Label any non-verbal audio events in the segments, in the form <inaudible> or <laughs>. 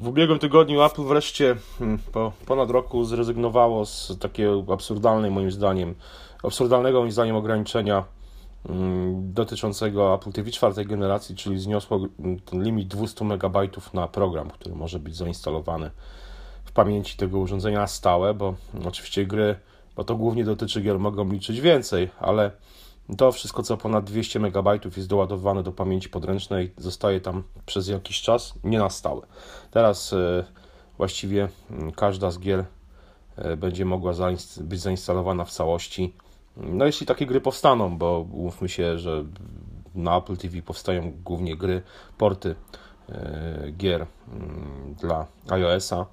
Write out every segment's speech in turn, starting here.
W ubiegłym tygodniu Apple wreszcie hmm, po ponad roku zrezygnowało z takiego absurdalnej moim zdaniem, absurdalnego moim zdaniem ograniczenia hmm, dotyczącego Apple TV czwartej generacji, czyli zniosło ten limit 200 MB na program, który może być zainstalowany w pamięci tego urządzenia na stałe, bo oczywiście gry, bo to głównie dotyczy gier, mogą liczyć więcej, ale to wszystko, co ponad 200 MB jest doładowane do pamięci podręcznej, zostaje tam przez jakiś czas, nie na stałe. Teraz e, właściwie mm, każda z gier e, będzie mogła być zainstalowana w całości. No jeśli takie gry powstaną, bo umówmy się, że na Apple TV powstają głównie gry, porty e, gier mm, dla iOS-a.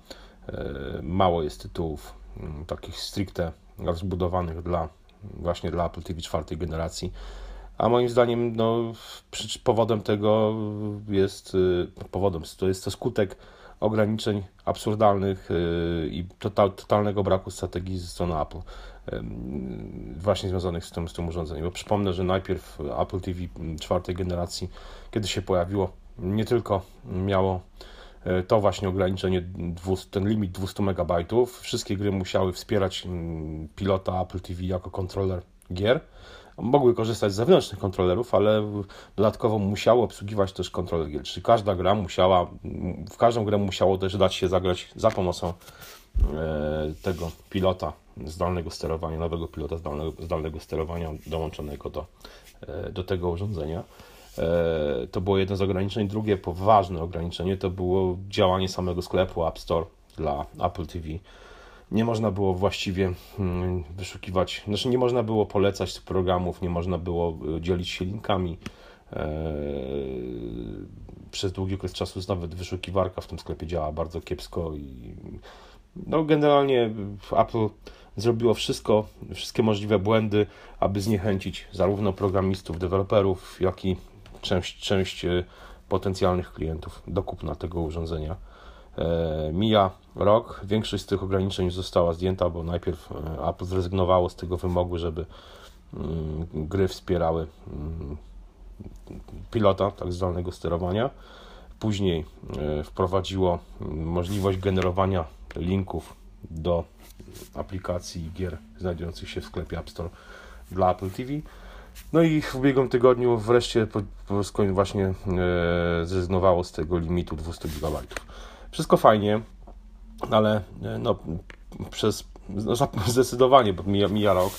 Mało jest tytułów mm, takich stricte rozbudowanych dla właśnie dla Apple TV czwartej generacji. A moim zdaniem no, powodem tego jest y, powodem, to jest to skutek ograniczeń absurdalnych y, i total, totalnego braku strategii ze strony Apple właśnie związanych z tym, z tym urządzeniem. Bo przypomnę, że najpierw Apple TV czwartej generacji, kiedy się pojawiło, nie tylko miało to właśnie ograniczenie, ten limit 200 MB. Wszystkie gry musiały wspierać mm, pilota Apple TV jako kontroler gier. Mogły korzystać z zewnętrznych kontrolerów, ale dodatkowo musiały obsługiwać też kontroler gier. Czyli każda gra musiała, w każdą grę musiało też dać się zagrać za pomocą e, tego pilota zdalnego sterowania, nowego pilota zdalnego, zdalnego sterowania dołączonego do, e, do tego urządzenia. E, to było jedno z ograniczeń. Drugie poważne ograniczenie to było działanie samego sklepu App Store dla Apple TV. Nie można było właściwie mm, wyszukiwać, znaczy nie można było polecać programów, nie można było e, dzielić się linkami. Przez długi okres czasu nawet wyszukiwarka w tym sklepie działa bardzo kiepsko i no generalnie Apple zrobiło wszystko, wszystkie możliwe błędy, aby zniechęcić zarówno programistów, deweloperów, jak i część, część e, potencjalnych klientów do kupna tego urządzenia. E, mija rok, większość z tych ograniczeń została zdjęta, bo najpierw e, Apple zrezygnowało z tego wymogu, żeby mm, gry wspierały mm, pilota, tak zdalnego sterowania. Później wprowadziło mm, możliwość generowania linków do aplikacji gier znajdujących się w sklepie App Store dla Apple TV. No i w ubiegłym tygodniu wreszcie właśnie e, zrezygnowało z tego limitu 200 GB. Wszystko fajnie, ale e, no, przez no, <laughs> zdecydowanie, bo mija, mija rok,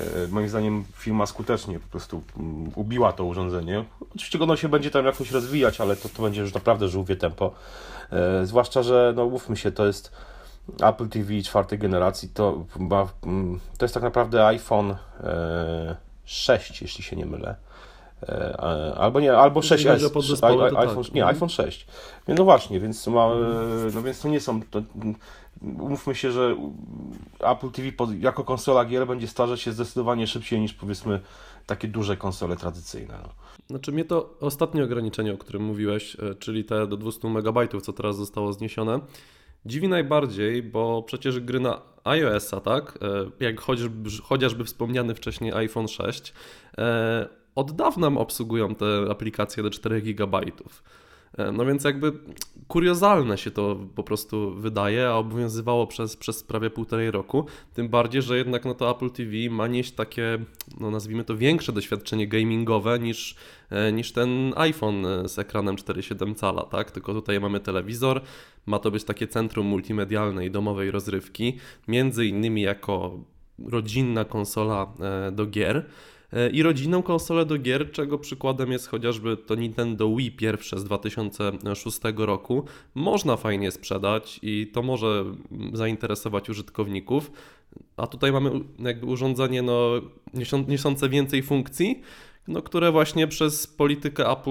e, moim zdaniem firma skutecznie po prostu mm, ubiła to urządzenie. Oczywiście ono się będzie tam jakoś rozwijać, ale to, to będzie już naprawdę żółwie tempo. Zwłaszcza, że no mówmy się, to jest Apple TV czwartej generacji to, mm, to jest tak naprawdę iPhone 6, e, jeśli się nie mylę. E, albo nie, albo 6S. iPhone, tak. Nie, iPhone 6. No właśnie, więc, ma, e, no więc to nie są. To, umówmy się, że Apple TV jako konsola gier będzie starzeć się zdecydowanie szybciej niż powiedzmy takie duże konsole tradycyjne. No. Znaczy mnie to ostatnie ograniczenie, o którym mówiłeś, czyli te do 200 MB, co teraz zostało zniesione, Dziwi najbardziej, bo przecież gry na iOS-a, tak, e, jak chociażby, chociażby wspomniany wcześniej iPhone 6, e, od dawna obsługują te aplikacje do 4 GB. E, no więc jakby kuriozalne się to po prostu wydaje, a obowiązywało przez, przez prawie półtorej roku. Tym bardziej, że jednak no to Apple TV ma nieść takie, no nazwijmy to większe doświadczenie gamingowe niż, e, niż ten iPhone e, z ekranem 4,7 cala, tak? Tylko tutaj mamy telewizor, ma to być takie centrum multimedialnej i domowej rozrywki, między innymi jako rodzinna konsola do gier. E, i rodzinną konsolę do gier, czego przykładem jest chociażby to Nintendo Wii pierwsze z 2006 roku. Można fajnie sprzedać i to może zainteresować użytkowników, a tutaj mamy jakby urządzenie no, niosące więcej funkcji, no, które właśnie przez politykę Apple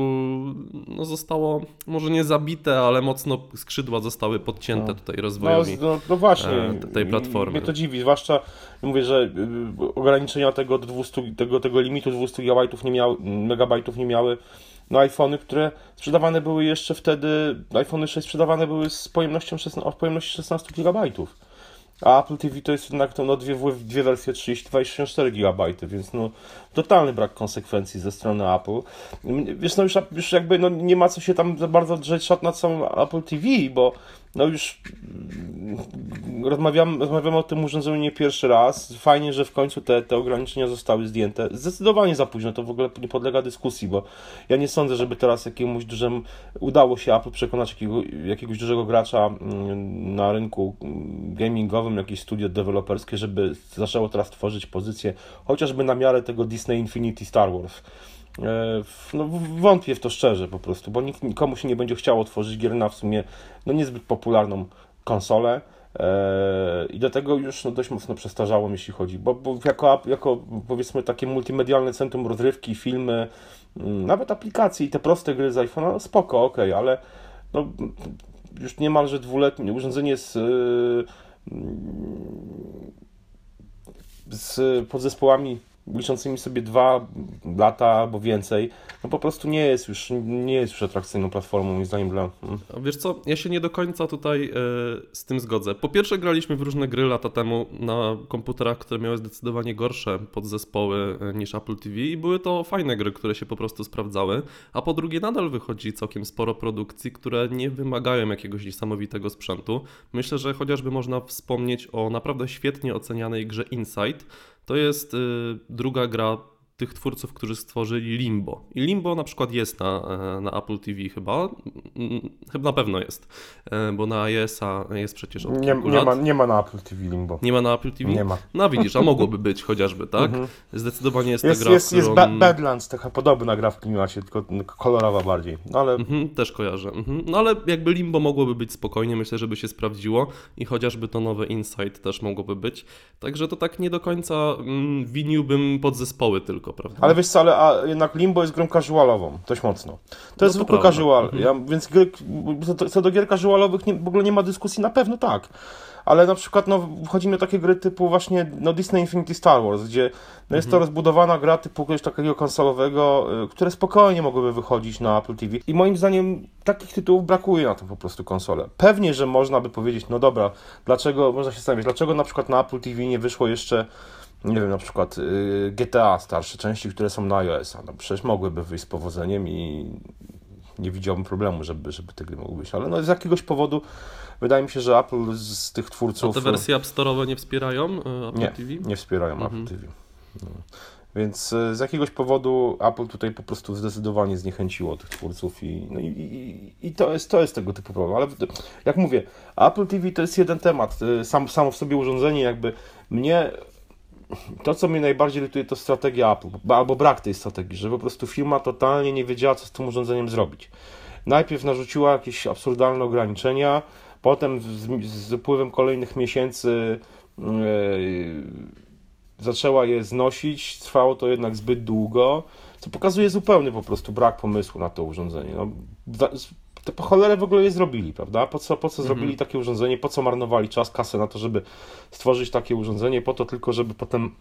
no, zostało może nie zabite, ale mocno skrzydła zostały podcięte no. tutaj rozwojowi no, no, no właśnie, e, tej platformy. Mnie to dziwi, zwłaszcza mówię, że y, ograniczenia tego, 200, tego, tego limitu 200 GB nie miały, megabajtów nie miały no iPhony, które sprzedawane były jeszcze wtedy, iPhony 6 sprzedawane były z pojemnością 16, o pojemności 16 GB. A Apple TV to jest jednak to, no, dwie, dwie wersje 32 i 64 GB, więc no totalny brak konsekwencji ze strony Apple. Wiesz, no już, już jakby no, nie ma co się tam za bardzo drzeć szat nad samym Apple TV, bo no już rozmawiamy, rozmawiamy o tym urządzeniu nie pierwszy raz. Fajnie, że w końcu te, te ograniczenia zostały zdjęte. Zdecydowanie za późno, to w ogóle nie podlega dyskusji, bo ja nie sądzę, żeby teraz jakiemuś dużemu udało się Apple przekonać jakiego, jakiegoś dużego gracza mm, na rynku gamingowym, jakieś studio deweloperskie, żeby zaczęło teraz tworzyć pozycję chociażby na miarę tego Disney Infinity Star Wars. E, no, wątpię w to szczerze po prostu, bo nikt, nikomu się nie będzie chciało tworzyć gier na w sumie no, niezbyt popularną konsolę. E, I do tego już no, dość mocno przestarzałem, jeśli chodzi, bo, bo jako, jako powiedzmy takie multimedialne centrum rozrywki, filmy, mm, nawet aplikacje i te proste gry z iPhone'a, no spoko, ok, ale no, już niemalże dwuletnie urządzenie z, y, z podzespołami liczącymi sobie dwa lata albo więcej, no po prostu nie jest już, nie jest już atrakcyjną platformą, moim zdaniem, dla... Hmm. Wiesz co, ja się nie do końca tutaj e, z tym zgodzę. Po pierwsze graliśmy w różne gry lata temu na komputerach, które miały zdecydowanie gorsze podzespoły e, niż Apple TV i były to fajne gry, które się po prostu sprawdzały, a po drugie nadal wychodzi całkiem sporo produkcji, które nie wymagają jakiegoś niesamowitego sprzętu. Myślę, że chociażby można wspomnieć o naprawdę świetnie ocenianej grze Insight, to jest y, druga gra tych twórców, którzy stworzyli Limbo. I Limbo na przykład jest na, e, na Apple TV chyba, mm, chyba na pewno jest, e, bo na iOS-a jest przecież od nie, nie ma, nie ma na Apple TV Limbo. Nie ma na Apple TV? Nie ma. No widzisz, a mogłoby być chociażby, tak? Mhm. Zdecydowanie jest, jest ta gra, Jest, jest którą... Badlands, taka podobna gra w klimacie, tylko kolorowa bardziej, no ale... Mhm, też kojarzę. Mhm. No ale jakby Limbo mogłoby być spokojnie, myślę, żeby się sprawdziło i chociażby to nowe Insight też mogłoby być. Także to tak nie do końca mm, winiłbym podzespoły tylko prawda? Ale wiesz co, ale a jednak Limbo jest grą casualową, dość mocno. To no jest zwykły casual, mhm. ja, więc gry, co do gier casualowych nie, w ogóle nie ma dyskusji, na pewno tak. Ale na przykład no, wchodzi mi takie gry typu właśnie no, Disney Infinity Star Wars, gdzie no, jest mhm. to rozbudowana gra typu kogoś takiego konsolowego, y, które spokojnie mogłyby wychodzić na Apple TV. I moim zdaniem takich tytułów brakuje na to po prostu konsole. Pewnie, że można by powiedzieć, no dobra, dlaczego, można się zastanowić, dlaczego na przykład na Apple TV nie wyszło jeszcze nie wiem, na przykład y, GTA starsze części, które są na iOS-a, no przecież mogłyby wyjść z powodzeniem i nie widziałbym problemu, żeby, żeby te gry mogły być, ale no z jakiegoś powodu wydaje mi się, że Apple z tych twórców... A te wersje App Store'owe nie wspierają y, Apple nie, TV? nie wspierają mhm. Apple TV. No. Więc y, z jakiegoś powodu Apple tutaj po prostu zdecydowanie zniechęciło tych twórców i, no i, i, i, to, jest, to jest tego typu problem. Ale jak mówię, Apple TV to jest jeden temat. Sam, samo w sobie urządzenie jakby mnie to, co mnie najbardziej irytuje, to strategia Apple, albo brak tej strategii, że po prostu firma totalnie nie wiedziała, co z tym urządzeniem zrobić. Najpierw narzuciła jakieś absurdalne ograniczenia, potem z, z upływem kolejnych miesięcy yy, zaczęła je znosić, trwało to jednak zbyt długo, co pokazuje zupełny po prostu brak pomysłu na to urządzenie. No, to po cholerę w ogóle je zrobili, prawda? Po co, po co mhm. zrobili takie urządzenie, po co marnowali czas, kasę na to, żeby stworzyć takie urządzenie, po to tylko, żeby potem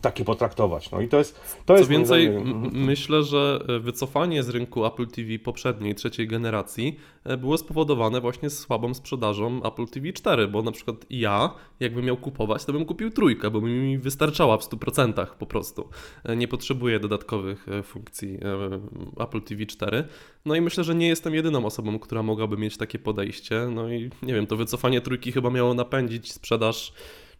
takie potraktować. No i to jest. To Co jest więcej, myślę, że e, wycofanie z rynku Apple TV poprzedniej, trzeciej generacji e, było spowodowane właśnie słabą sprzedażą Apple TV 4, bo na przykład ja, jakbym miał kupować, to bym kupił trójkę, bo mi wystarczała w 100% po prostu. E, nie potrzebuję dodatkowych funkcji Apple TV 4. No i myślę, że nie jestem jedyną osobą, która mogłaby mieć takie podejście. No i nie wiem, to wycofanie trójki chyba miało napędzić sprzedaż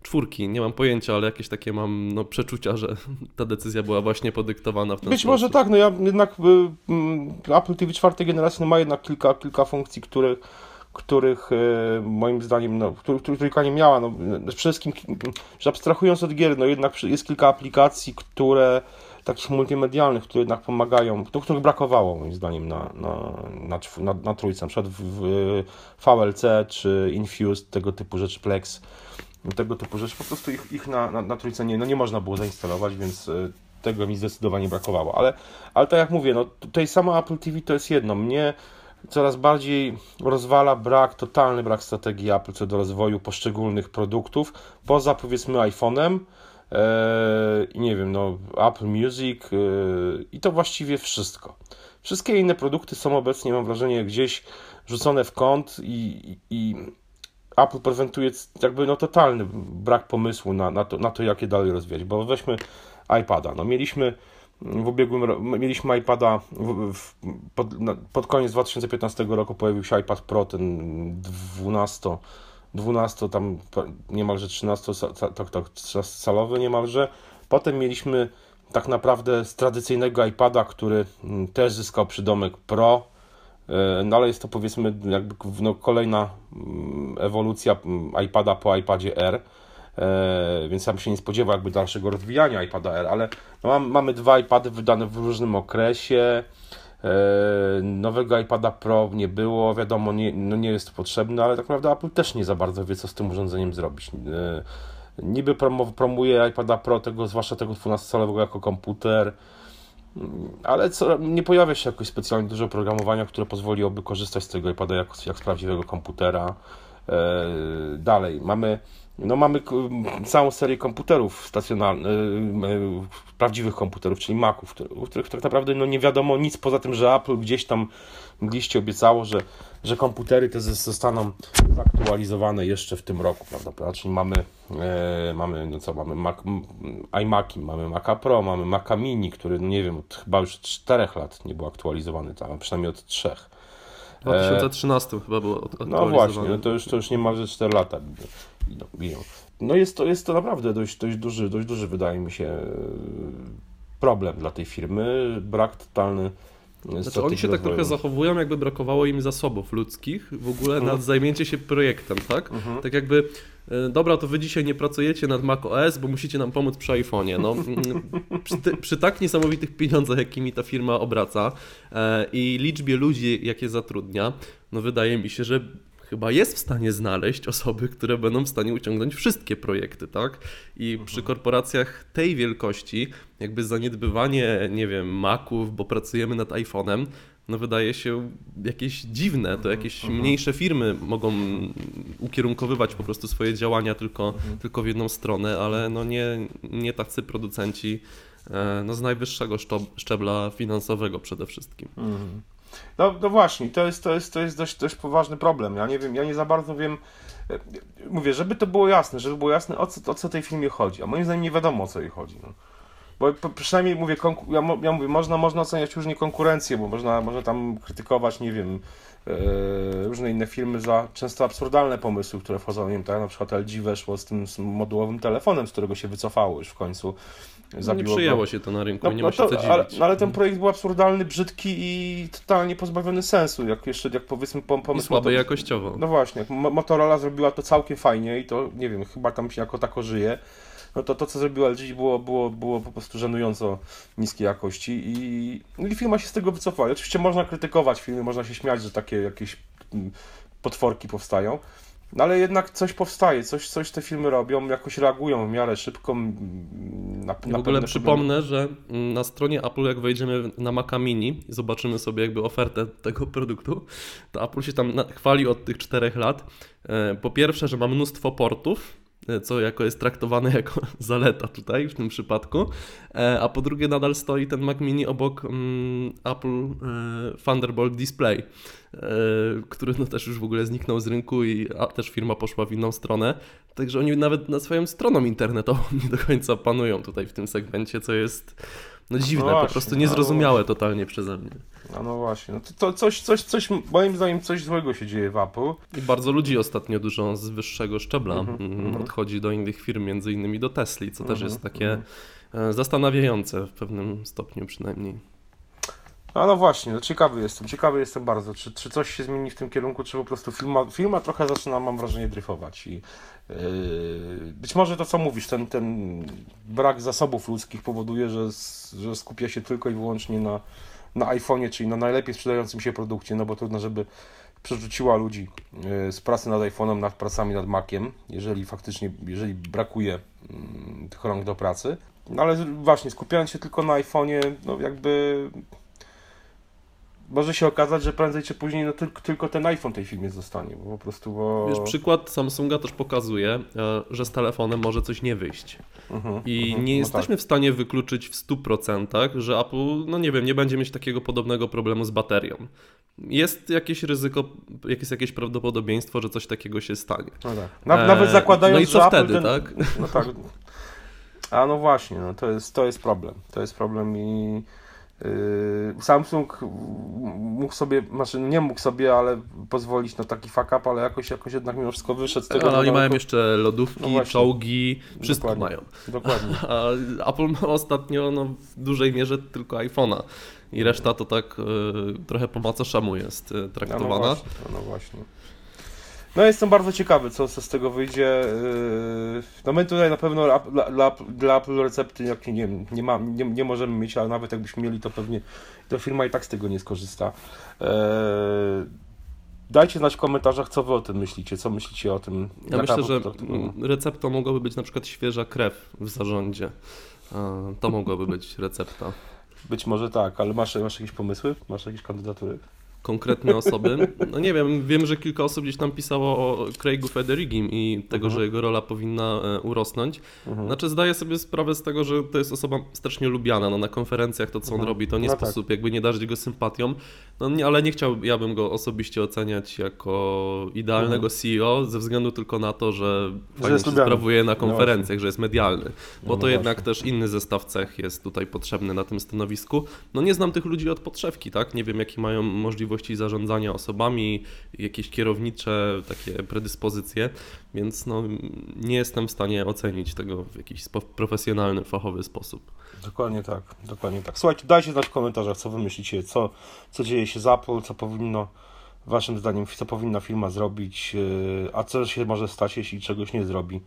czwórki. Nie mam pojęcia, ale jakieś takie mam no, przeczucia, że <laughs> ta decyzja była właśnie podyktowana w ten Być sposób. może tak, no ja jednak y, y, Apple TV czwartej generacji no, ma jednak kilka, kilka funkcji, których których y, moim zdaniem, no, których, których trójka nie miała. No, przede wszystkim, że abstrahując od gier, no jednak jest kilka aplikacji, które takich multimedialnych, które jednak pomagają, których brakowało moim zdaniem na, na, na, na, na trójce, na przykład w, w VLC czy Infused, tego typu rzeczy, Plex, tego typu rzeczy, po prostu ich, ich na, na, na trójce nie, no nie można było zainstalować, więc e, tego mi zdecydowanie brakowało. Ale, ale tak jak mówię, no tutaj samo Apple TV to jest jedno. Mnie coraz bardziej rozwala brak, totalny brak strategii Apple co do rozwoju poszczególnych produktów, poza powiedzmy iPhone'em e, i nie wiem, no Apple Music yy, i to właściwie wszystko. Wszystkie inne produkty są obecnie, mam wrażenie, gdzieś rzucone w kąt i, i, Apple prezentuje jakby no totalny brak pomysłu na, na, to, na to, jak je dalej rozwijać, bo weźmy iPada, no mieliśmy w ubiegłym mieliśmy iPada w, w, pod, pod, koniec 2015 roku pojawił się iPad Pro, ten 12, 12 tam niemalże 13 tak, tak, calowy niemalże. Potem mieliśmy tak naprawdę z tradycyjnego iPada, który mm, też zyskał przydomek Pro, no ale jest to powiedzmy jakby no, kolejna mm, ewolucja mm, iPada po iPadzie R. E, więc bym się nie spodziewał jakby dalszego rozwijania iPada R, ale no, mamy dwa iPady wydane w różnym okresie. E, nowego iPada Pro nie było, wiadomo, nie, no nie jest to potrzebne, ale tak naprawdę Apple też nie za bardzo wie, co z tym urządzeniem zrobić. E, niby promuje iPada Pro, tego, zwłaszcza tego 12-calowego jako komputer, ale co, nie pojawia się jakoś specjalnie dużo oprogramowania, które pozwoliłoby korzystać z tego iPada jak, jak z prawdziwego komputera. Dalej, mamy no mamy całą serię komputerów stacjonarnych, y, prawdziwych komputerów, czyli Maców, u których tak naprawdę no nie wiadomo nic poza tym, że Apple gdzieś tam mgliście obiecało, że, że komputery te zostaną zaktualizowane jeszcze w tym roku, prawda? Czyli mamy, e, mamy no co, mamy Mac, iMaki, mamy Maca Pro, mamy Maca Mini, który, no nie wiem, od chyba już 4 lat nie był aktualizowany, tam, przynajmniej od 3. W 2013 e, chyba było No właśnie, no to już, to już niemalże 4 lata biją. No jest to, jest to naprawdę dość, dość, duży, dość duży, wydaje mi się, problem dla tej firmy. Brak totalny znaczy, oni się tak trochę zachowują, jakby brakowało im zasobów ludzkich w ogóle mhm. nad zajmięcie się projektem, tak? Mhm. Tak jakby, e, dobra, to wy dzisiaj nie pracujecie nad Mac OS, bo musicie nam pomóc przy iPhone'ie. No, mm, przy, przy, tak niesamowitych pieniądzach, jakimi ta firma obraca e, i liczbie ludzi, jakie zatrudnia, no wydaje mi się, że chyba jest w stanie znaleźć osoby, które będą w stanie uciągnąć wszystkie projekty, tak? I mhm. przy korporacjach tej wielkości, jakby zaniedbywanie, nie wiem, Maców, bo pracujemy nad iPhone'em, no wydaje się jakieś dziwne. To mhm, jakieś mhm. mniejsze firmy mogą ukierunkowywać po prostu swoje działania tylko, tylko w jedną stronę, ale no nie, nie tacy producenci e, no z najwyższego szczebla finansowego przede wszystkim. No, no właśnie, to jest, to jest, to jest dość, dość poważny problem. Ja nie wiem, ja nie za bardzo wiem. E, mówię, żeby to było jasne, żeby było jasne, o co, o co tej filmie chodzi. A moim zdaniem nie wiadomo, o co jej chodzi. No. Bo przynajmniej mówię, ja, ja mówię, można, można oceniać różnie konkurencję, bo można, można tam krytykować, nie wiem, różne inne filmy za często absurdalne pomysły, które wchodzą, nie wiem, tak, na przykład LG weszło z tym z modułowym telefonem, z którego się wycofało już w końcu. No nie przyjęło go. się to na rynku, no, nie no ma się to, co ale, no ale, ten projekt był absurdalny, brzydki i totalnie pozbawiony sensu, jak jeszcze, jak powiedzmy pomysł... I słaby jakościowo. No właśnie, Motorola zrobiła to całkiem fajnie i to, nie wiem, chyba tam się jako tako żyje no to to, co zrobił LG było, było, było po prostu żenująco niskiej jakości i, i firma się z tego wycofała. Oczywiście można krytykować filmy, można się śmiać, że takie jakieś mm, potworki powstają, no ale jednak coś powstaje, coś, coś te filmy robią, jakoś reagują w miarę szybko. Na, na w ogóle przypomnę, że na stronie Apple, jak wejdziemy na Maca Mini i zobaczymy sobie jakby ofertę tego produktu, to Apple się tam chwali od tych czterech lat. E, po pierwsze, że ma mnóstwo portów, co jako jest traktowane <laughs> jako zaleta tutaj w tym przypadku, e, a po drugie nadal stoi ten Mac Mini obok mm, Apple e, Thunderbolt Display, który no też już w ogóle zniknął z rynku i też firma poszła w inną stronę, także oni nawet na swoją stroną internetową <laughs> nie do końca panują tutaj w tym segmencie, co jest no dziwne, no po prostu niezrozumiałe no totalnie przeze mnie. No, no właśnie, no to, to, coś, coś, coś, moim zdaniem coś złego się dzieje w Apple. I bardzo ludzi ostatnio dużo z wyższego szczebla mm -hmm. odchodzi do innych firm, między innymi do Tesli, co mm -hmm. też mhm, jest takie mm. zastanawiające w pewnym stopniu przynajmniej. A no właśnie, no ciekawy jestem, ciekawy jestem bardzo, czy, czy coś się zmieni w tym kierunku, czy po prostu filma, filma trochę zaczyna, mam wrażenie, dryfować i yy, być może to, co mówisz, ten, ten brak zasobów ludzkich powoduje, że, że skupia się tylko i wyłącznie na, na iPhone'ie, czyli na najlepiej sprzedającym się produkcie, no bo trudno, żeby przerzuciła ludzi yy, z pracy nad iPhone'em nad pracami nad Maciem, jeżeli faktycznie, jeżeli brakuje yy, tych rąk do pracy. No ale właśnie, skupiając się tylko na iPhone'ie, no jakby może się okazać, że prędzej czy później no, tylko, tylko ten iPhone tej firmie zostanie, bo po prostu, bo... Wiesz, przykład Samsunga też pokazuje, e, że z telefonem może coś nie wyjść. Mhm, I mhm, nie no jesteśmy w stanie wykluczyć w 100%, że Apple, no nie wiem, nie będzie mieć takiego podobnego problemu z baterią. Jest jakieś ryzyko, jest jakieś prawdopodobieństwo, że coś takiego się stanie. No tak. Eee, nawet zakładając, no i co że wtedy, Apple ten, tak? No tak. A no właśnie, no to jest, to jest problem. To jest problem i Samsung mógł sobie, znaczy nie mógł sobie, ale pozwolić na taki fuck up, ale jakoś, jakoś jednak mimo wszystko wyszedł z tego. Ale oni na mają daleko. jeszcze lodówki, No czołgi, wszystko Dokładnie. mają. Dokładnie. <laughs> A Apple ma ostatnio no, w dużej mierze tylko iPhone'a. I reszta to tak e, trochę po macoszemu jest e, No, no traktowana. właśnie, no właśnie. No jestem bardzo ciekawy, co, co z tego wyjdzie. Yy, No my tutaj na pewno dla, dla, dla Apple recepty jakie nie, wiem, nie, ma, nie, nie możemy mieć, ale nawet jakbyśmy mieli, to pewnie to firma i tak z tego nie skorzysta. Yy, Dajcie znać w komentarzach, co wy o tym myślicie, co myślicie o tym. Ja jak myślę, Apple że to- mm, receptą mogłaby być na przykład świeża krew w zarządzie. To mogłaby być recepta. Być może tak, ale masz, masz jakieś pomysły? Masz jakieś kandydatury? Konkretne osoby. No nie wiem, wiem, że kilka osób gdzieś tam pisało o Craigu Federigim i tego, Mhm. że jego rola powinna e, urosnąć. Mhm. Znaczy zdaję sobie sprawę z tego, że to jest osoba strasznie lubiana. No, na konferencjach to, co on Mhm. robi, to nie No tak. sposób jakby nie darzyć go sympatią. No, nie, ale nie chciałbym go osobiście oceniać jako idealnego CEO ze względu tylko na to, że fajnie Mhm. jest się lubiany. sprawuje na No konferencjach, że jest medialny. Bo No to jednak właśnie. też inny zestaw cech jest tutaj potrzebny na tym stanowisku. No nie znam tych ludzi od podszewki, tak? Nie wiem, jakie mają możliwości zarządzania osobami, jakieś kierownicze takie predyspozycje, więc no, nie jestem w stanie ocenić tego w jakiś profesjonalny, fachowy sposób. Dokładnie tak, dokładnie tak. Słuchajcie, dajcie znać w komentarzach, co wy myślicie, co, co dzieje się z Apple, co powinno, waszym zdaniem, co powinna firma zrobić, yy, a co się może stać, jeśli czegoś nie zrobi,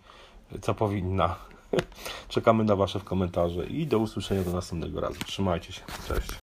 co powinna. <laughs> Czekamy na wasze komentarze i do usłyszenia do następnego razu. Trzymajcie się, cześć.